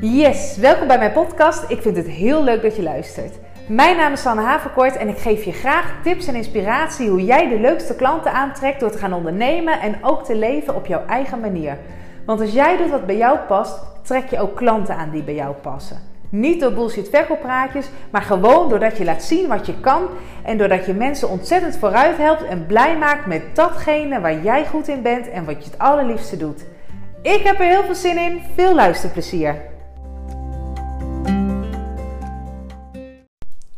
Yes, welkom bij mijn podcast. Ik vind het heel leuk dat je luistert. Mijn naam is Sanne Haverkort en ik geef je graag tips en inspiratie hoe jij de leukste klanten aantrekt door te gaan ondernemen en ook te leven op jouw eigen manier. Want als jij doet wat bij jou past, trek je ook klanten aan die bij jou passen. Niet door bullshit verkooppraatjes, maar gewoon doordat je laat zien wat je kan en doordat je mensen ontzettend vooruit helpt en blij maakt met datgene waar jij goed in bent en wat je het allerliefste doet. Ik heb er heel veel zin in. Veel luisterplezier.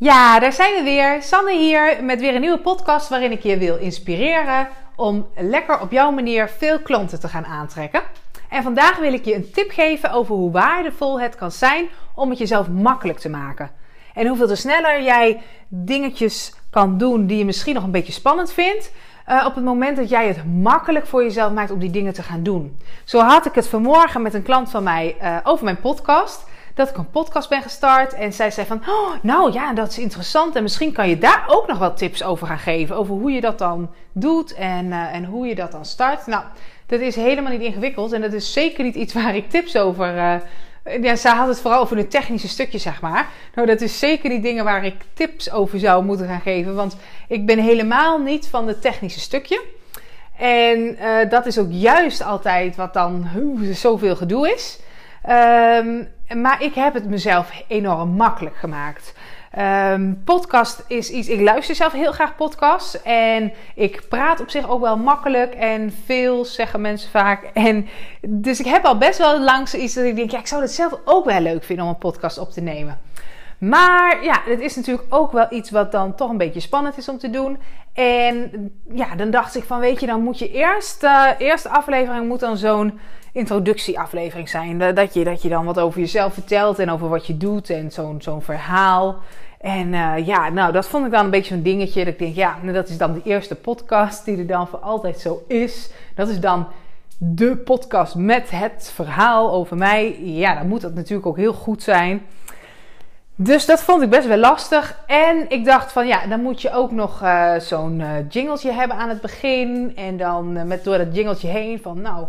Ja, daar zijn we weer. Sanne hier met weer een nieuwe podcast waarin ik je wil inspireren om lekker op jouw manier veel klanten te gaan aantrekken. En vandaag wil ik je een tip geven over hoe waardevol het kan zijn om het jezelf makkelijk te maken. En hoeveel te sneller jij dingetjes kan doen die je misschien nog een beetje spannend vindt. Uh, op het moment dat jij het makkelijk voor jezelf maakt om die dingen te gaan doen. Zo had ik het vanmorgen met een klant van mij uh, over mijn podcast dat ik een podcast ben gestart. En zij zei van, oh, nou ja, dat is interessant. En misschien kan je daar ook nog wat tips over gaan geven. Over hoe je dat dan doet en, uh, en hoe je dat dan start. Nou, dat is helemaal niet ingewikkeld. En dat is zeker niet iets waar ik tips over... Uh, ja, zij had het vooral over een technische stukje, zeg maar. Nou, dat is zeker niet dingen waar ik tips over zou moeten gaan geven. Want ik ben helemaal niet van het technische stukje. En uh, dat is ook juist altijd wat dan zoveel gedoe is. Um, maar ik heb het mezelf enorm makkelijk gemaakt. Um, podcast is iets. Ik luister zelf heel graag podcasts. En ik praat op zich ook wel makkelijk. En veel zeggen mensen vaak. En dus ik heb al best wel langs iets dat ik denk. Ja, ik zou het zelf ook wel leuk vinden om een podcast op te nemen. Maar ja, het is natuurlijk ook wel iets wat dan toch een beetje spannend is om te doen. En ja, dan dacht ik van, weet je, dan moet je eerst, uh, eerste aflevering moet dan zo'n introductieaflevering zijn. Dat je, dat je dan wat over jezelf vertelt en over wat je doet en zo'n zo'n verhaal. En uh, ja, nou, dat vond ik dan een beetje zo'n dingetje. Dat ik denk, ja, nou, dat is dan de eerste podcast die er dan voor altijd zo is. Dat is dan de podcast met het verhaal over mij. Ja, dan moet dat natuurlijk ook heel goed zijn. Dus dat vond ik best wel lastig. En ik dacht van ja, dan moet je ook nog uh, zo'n uh, hebben aan het begin. En dan uh, met door dat jingletje heen van nou,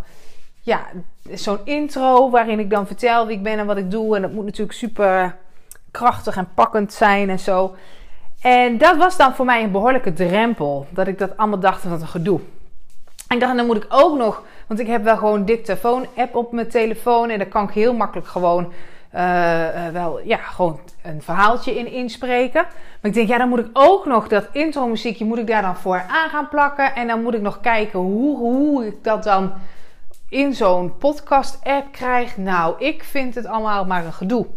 ja, zo'n intro waarin ik dan vertel wie ik ben en wat ik doe. En dat moet natuurlijk super krachtig en pakkend zijn en zo. En dat was dan voor mij een behoorlijke drempel. Dat ik dat allemaal dacht, wat een gedoe. En ik dacht, dan moet ik ook nog, want ik heb wel gewoon dictafoon-app op mijn telefoon. En daar kan ik heel makkelijk gewoon uh, uh, wel, ja, gewoon een verhaaltje in inspreken. Maar ik denk, ja, dan moet ik ook nog dat intro muziekje, moet ik daar dan voor aan gaan plakken. En dan moet ik nog kijken hoe, hoe ik dat dan in zo'n podcast-app krijg. Nou, ik vind het allemaal maar een gedoe.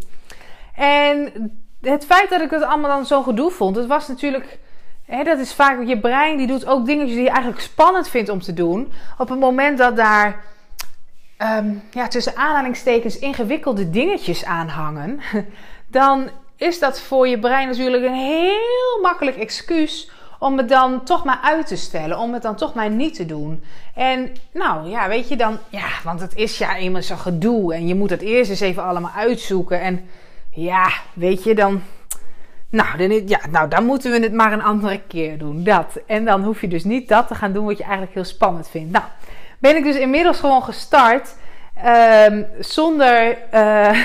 En het feit dat ik het allemaal dan zo'n gedoe vond, het was natuurlijk. Dat is vaak je brein die doet ook dingetjes die je eigenlijk spannend vindt om te doen. Op het moment dat daar um, ja, tussen aanhalingstekens ingewikkelde dingetjes aanhangen, dan is dat voor je brein natuurlijk een heel makkelijk excuus om het dan toch maar uit te stellen, om het dan toch maar niet te doen. En nou ja, weet je dan, ja, want het is ja eenmaal zo'n gedoe en je moet het eerst eens even allemaal uitzoeken. En ja, weet je dan. Nou dan, ja, nou, dan moeten we het maar een andere keer doen. Dat. En dan hoef je dus niet dat te gaan doen wat je eigenlijk heel spannend vindt. Nou, ben ik dus inmiddels gewoon gestart. Um, zonder uh,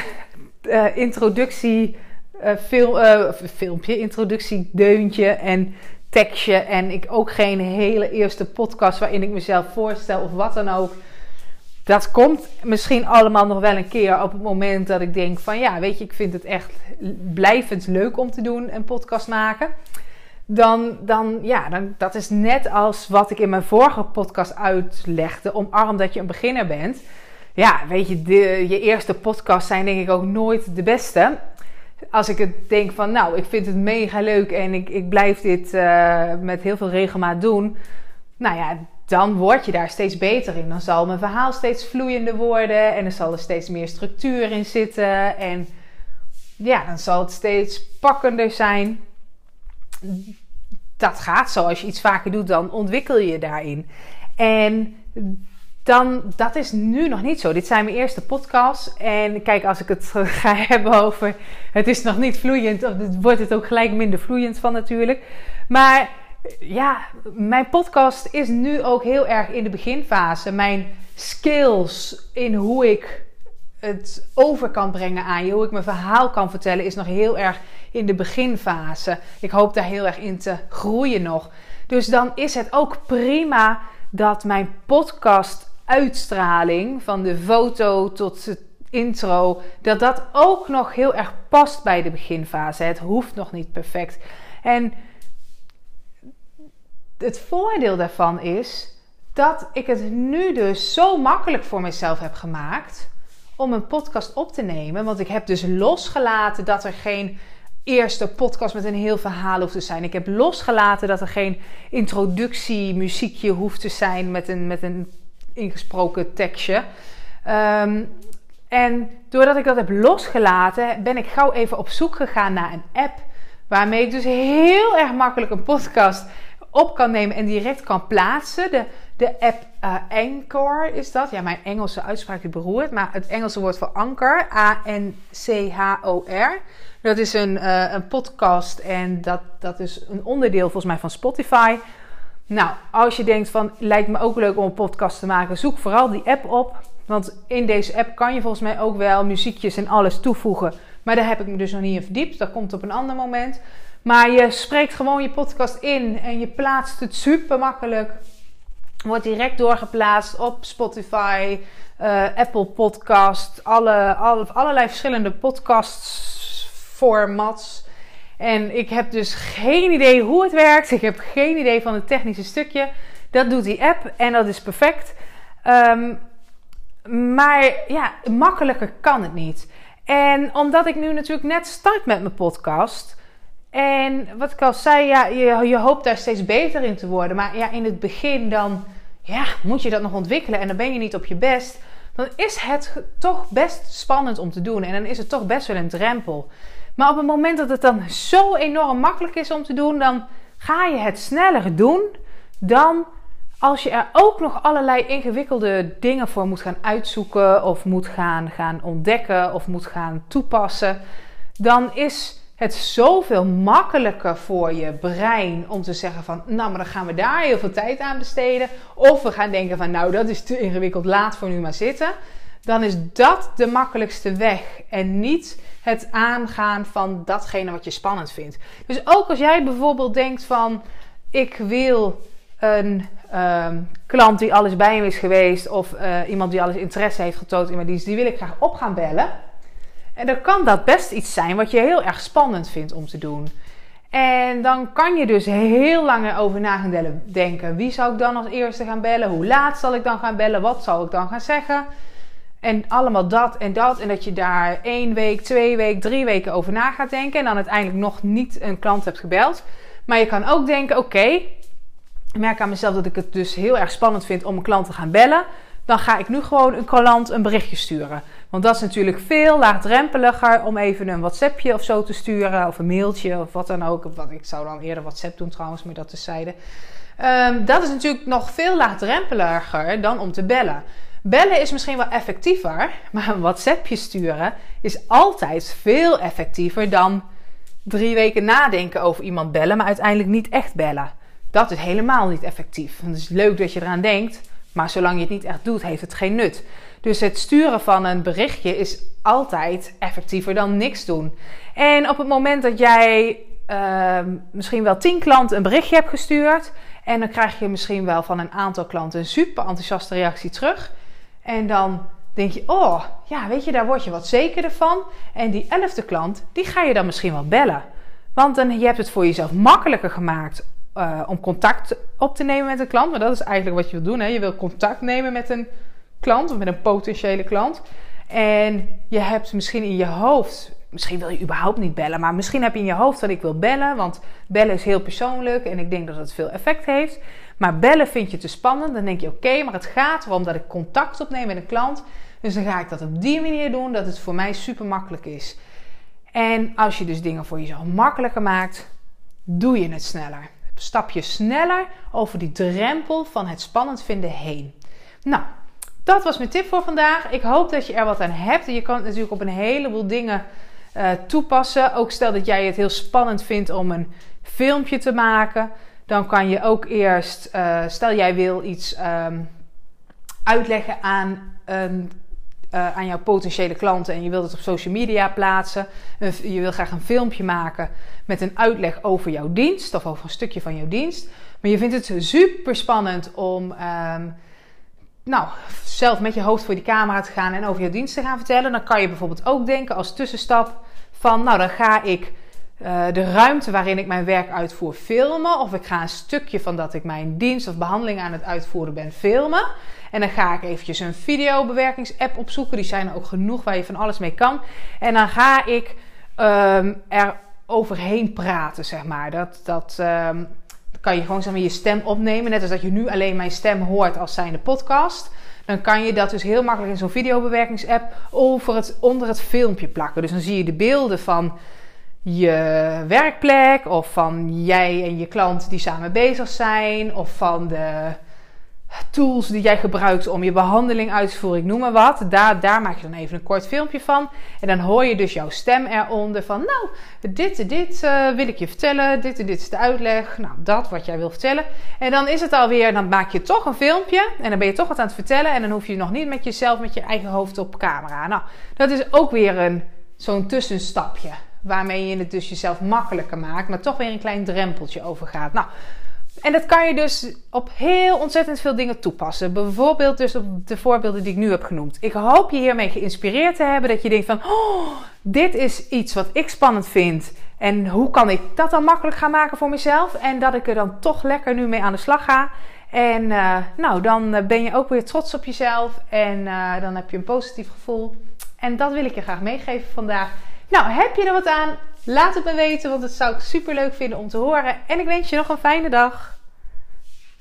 uh, introductie, uh, film, filmpje, introductiedeuntje en tekstje. En ik ook geen hele eerste podcast waarin ik mezelf voorstel of wat dan ook. Dat komt misschien allemaal nog wel een keer op het moment dat ik denk van ja, weet je, ik vind het echt blijvend leuk om te doen, een podcast maken dan, dan ja, dan, dat is net als wat ik in mijn vorige podcast uitlegde. Omarm dat je een beginner bent. Ja, weet je, de, je eerste podcasts zijn denk ik ook nooit de beste. Als ik het denk van, nou, ik vind het mega leuk en ik, ik blijf dit uh, met heel veel regelmaat doen. Nou ja, dan word je daar steeds beter in. Dan zal mijn verhaal steeds vloeiender worden en er zal er steeds meer structuur in zitten. En ja, dan zal het steeds pakkender zijn dat gaat zo. Als je iets vaker doet, dan ontwikkel je je daarin. En dan, dat is nu nog niet zo. Dit zijn mijn eerste podcasts. En kijk, als ik het ga hebben over. Het is nog niet vloeiend. Wordt het ook gelijk minder vloeiend van natuurlijk. Maar ja, mijn podcast is nu ook heel erg in de beginfase. Mijn skills in hoe ik het over kan brengen aan je, hoe ik mijn verhaal kan vertellen, is nog heel erg in de beginfase. Ik hoop daar heel erg in te groeien nog. Dus dan is het ook prima dat mijn podcast uitstraling van de foto tot het intro, dat dat ook nog heel erg past bij de beginfase. Het hoeft nog niet perfect. En het voordeel daarvan is dat ik het nu dus zo makkelijk voor mezelf heb gemaakt om een podcast op te nemen. Want ik heb dus losgelaten dat er geen eerste podcast met een heel verhaal hoeft te zijn. Ik heb losgelaten dat er geen introductie muziekje hoeft te zijn met een, met een ingesproken tekstje. Ehm, en doordat ik dat heb losgelaten, ben ik gauw even op zoek gegaan naar een app. Waarmee ik dus heel erg makkelijk een podcast op kan nemen en direct kan plaatsen. De, de app uh, Anchor is dat. Ja, mijn Engelse uitspraak is beroerd. Maar het Engelse woord voor anker, A-N-C-H-O-R. Dat is een, uh, een podcast en dat, dat is een onderdeel volgens mij van Spotify. Nou, als je denkt van, lijkt me ook leuk om een podcast te maken, zoek vooral die app op. Want in deze app kan je volgens mij ook wel muziekjes en alles toevoegen. Maar daar heb ik me dus nog niet in verdiept. Dat komt op een ander moment. Maar je spreekt gewoon je podcast in en je plaatst het super makkelijk. Wordt direct doorgeplaatst op Spotify, uh, Apple Podcast, alle, alle, allerlei verschillende podcastformats. En ik heb dus geen idee hoe het werkt. Ik heb geen idee van het technische stukje. Dat doet die app en dat is perfect. Um, maar ja, makkelijker kan het niet. En omdat ik nu natuurlijk net start met mijn podcast. En wat ik al zei, ja, je, je hoopt daar steeds beter in te worden. Maar ja, in het begin dan ja, moet je dat nog ontwikkelen en dan ben je niet op je best. Dan is het toch best spannend om te doen. En dan is het toch best wel een drempel. Maar op het moment dat het dan zo enorm makkelijk is om te doen, dan ga je het sneller doen dan als je er ook nog allerlei ingewikkelde dingen voor moet gaan uitzoeken of moet gaan, gaan ontdekken of moet gaan toepassen, dan is het zoveel makkelijker voor je brein om te zeggen van, nou, maar dan gaan we daar heel veel tijd aan besteden. Of we gaan denken van, nou, dat is te ingewikkeld, laat voor nu maar zitten. Dan is dat de makkelijkste weg en niet het aangaan van datgene wat je spannend vindt. Dus ook als jij bijvoorbeeld denkt van, ik wil een Ehm, klant die alles bij hem is geweest of uh, iemand die alles interesse heeft getoond in mijn dienst, die wil ik graag op gaan bellen. En dan kan dat best iets zijn wat je heel erg spannend vindt om te doen. En dan kan je dus heel lang over na gaan denken. Wie zou ik dan als eerste gaan bellen? Hoe laat zal ik dan gaan bellen? Wat zal ik dan gaan zeggen? En allemaal dat en dat. En dat je daar één week, twee weken, drie weken over na gaat denken. En dan uiteindelijk nog niet een klant hebt gebeld. Maar je kan ook denken: oké, ik merk aan mezelf dat ik het dus heel erg spannend vind om een klant te gaan bellen. Dan ga ik nu gewoon een klant een berichtje sturen. Want dat is natuurlijk veel laagdrempeliger om even een WhatsAppje of zo te sturen. Of een mailtje of wat dan ook. Ik zou dan eerder WhatsApp doen trouwens, maar dat tezijde. Um, dat is natuurlijk nog veel laagdrempeliger dan om te bellen. Bellen is misschien wel effectiever, maar een WhatsAppje sturen is altijd veel effectiever dan drie weken nadenken over iemand bellen, maar uiteindelijk niet echt bellen. Dat is helemaal niet effectief. Het is leuk dat je eraan denkt, maar zolang je het niet echt doet, heeft het geen nut. Dus het sturen van een berichtje is altijd effectiever dan niks doen. En op het moment dat jij uh, misschien wel tien klanten een berichtje hebt gestuurd. En dan krijg je misschien wel van een aantal klanten een super enthousiaste reactie terug. En dan denk je, oh ja, weet je, daar word je wat zekerder van. En die elfde klant, die ga je dan misschien wel bellen. Want dan, je hebt het voor jezelf makkelijker gemaakt uh, om contact op te nemen met een klant. Maar dat is eigenlijk wat je wil doen. Hè? Je wil contact nemen met een klant of met een potentiële klant. En je hebt misschien in je hoofd, misschien wil je überhaupt niet bellen, maar misschien heb je in je hoofd dat ik wil bellen, want bellen is heel persoonlijk en ik denk dat het veel effect heeft. Maar bellen vind je te spannend, dan denk je oké, maar het gaat erom dat ik contact opneem met een klant. Dus dan ga ik dat op die manier doen dat het voor mij super makkelijk is. En als je dus dingen voor jezelf makkelijker maakt, doe je het sneller stap je sneller over die drempel van het spannend vinden heen. Nou, dat was mijn tip voor vandaag. Ik hoop dat je er wat aan hebt. Je kan het natuurlijk op een heleboel dingen uh, toepassen. Ook stel dat jij het heel spannend vindt om een filmpje te maken. Dan kan je ook eerst, uh, stel jij wil iets um, uitleggen aan een aan jouw potentiële klanten en je wilt het op social media plaatsen. Je wil graag een filmpje maken met een uitleg over jouw dienst of over een stukje van jouw dienst. Maar je vindt het super spannend om ehm, nou, zelf met je hoofd voor die camera te gaan en over jouw dienst te gaan vertellen. Dan kan je bijvoorbeeld ook denken als tussenstap van, nou dan ga ik uh, de ruimte waarin ik mijn werk uitvoer filmen. Of ik ga een stukje van dat ik mijn dienst of behandeling aan het uitvoeren ben filmen. En dan ga ik eventjes een videobewerkingsapp opzoeken. Die zijn er ook genoeg waar je van alles mee kan. En dan ga ik um, er overheen praten, zeg maar. Dat, dat um, kan je gewoon zeg maar, je stem opnemen. Net als dat je nu alleen mijn stem hoort als zijnde podcast. Dan kan je dat dus heel makkelijk in zo'n videobewerkingsapp over het, onder het filmpje plakken. Dus dan zie je de beelden van je werkplek of van jij en je klant die samen bezig zijn of van de tools die jij gebruikt om je behandeling uit te voeren, ik noem maar wat. Daar, daar maak je dan even een kort filmpje van. En dan hoor je dus jouw stem eronder van, nou, dit en dit uh, wil ik je vertellen, dit en dit is de uitleg, nou, dat wat jij wil vertellen. En dan is het alweer, dan maak je toch een filmpje en dan ben je toch wat aan het vertellen en dan hoef je nog niet met jezelf, met je eigen hoofd op camera. Nou, dat is ook weer een, zo'n tussenstapje waarmee je het dus jezelf makkelijker maakt, maar toch weer een klein drempeltje overgaat. Nou, en dat kan je dus op heel ontzettend veel dingen toepassen. Bijvoorbeeld dus op de voorbeelden die ik nu heb genoemd. Ik hoop je hiermee geïnspireerd te hebben. Dat je denkt van, oh, dit is iets wat ik spannend vind. En hoe kan ik dat dan makkelijk gaan maken voor mezelf? En dat ik er dan toch lekker nu mee aan de slag ga. En uh, nou, dan ben je ook weer trots op jezelf. En uh, dan heb je een positief gevoel. En dat wil ik je graag meegeven vandaag. Nou, heb je er wat aan? Laat het me weten, want dat zou ik super leuk vinden om te horen. En ik wens je nog een fijne dag.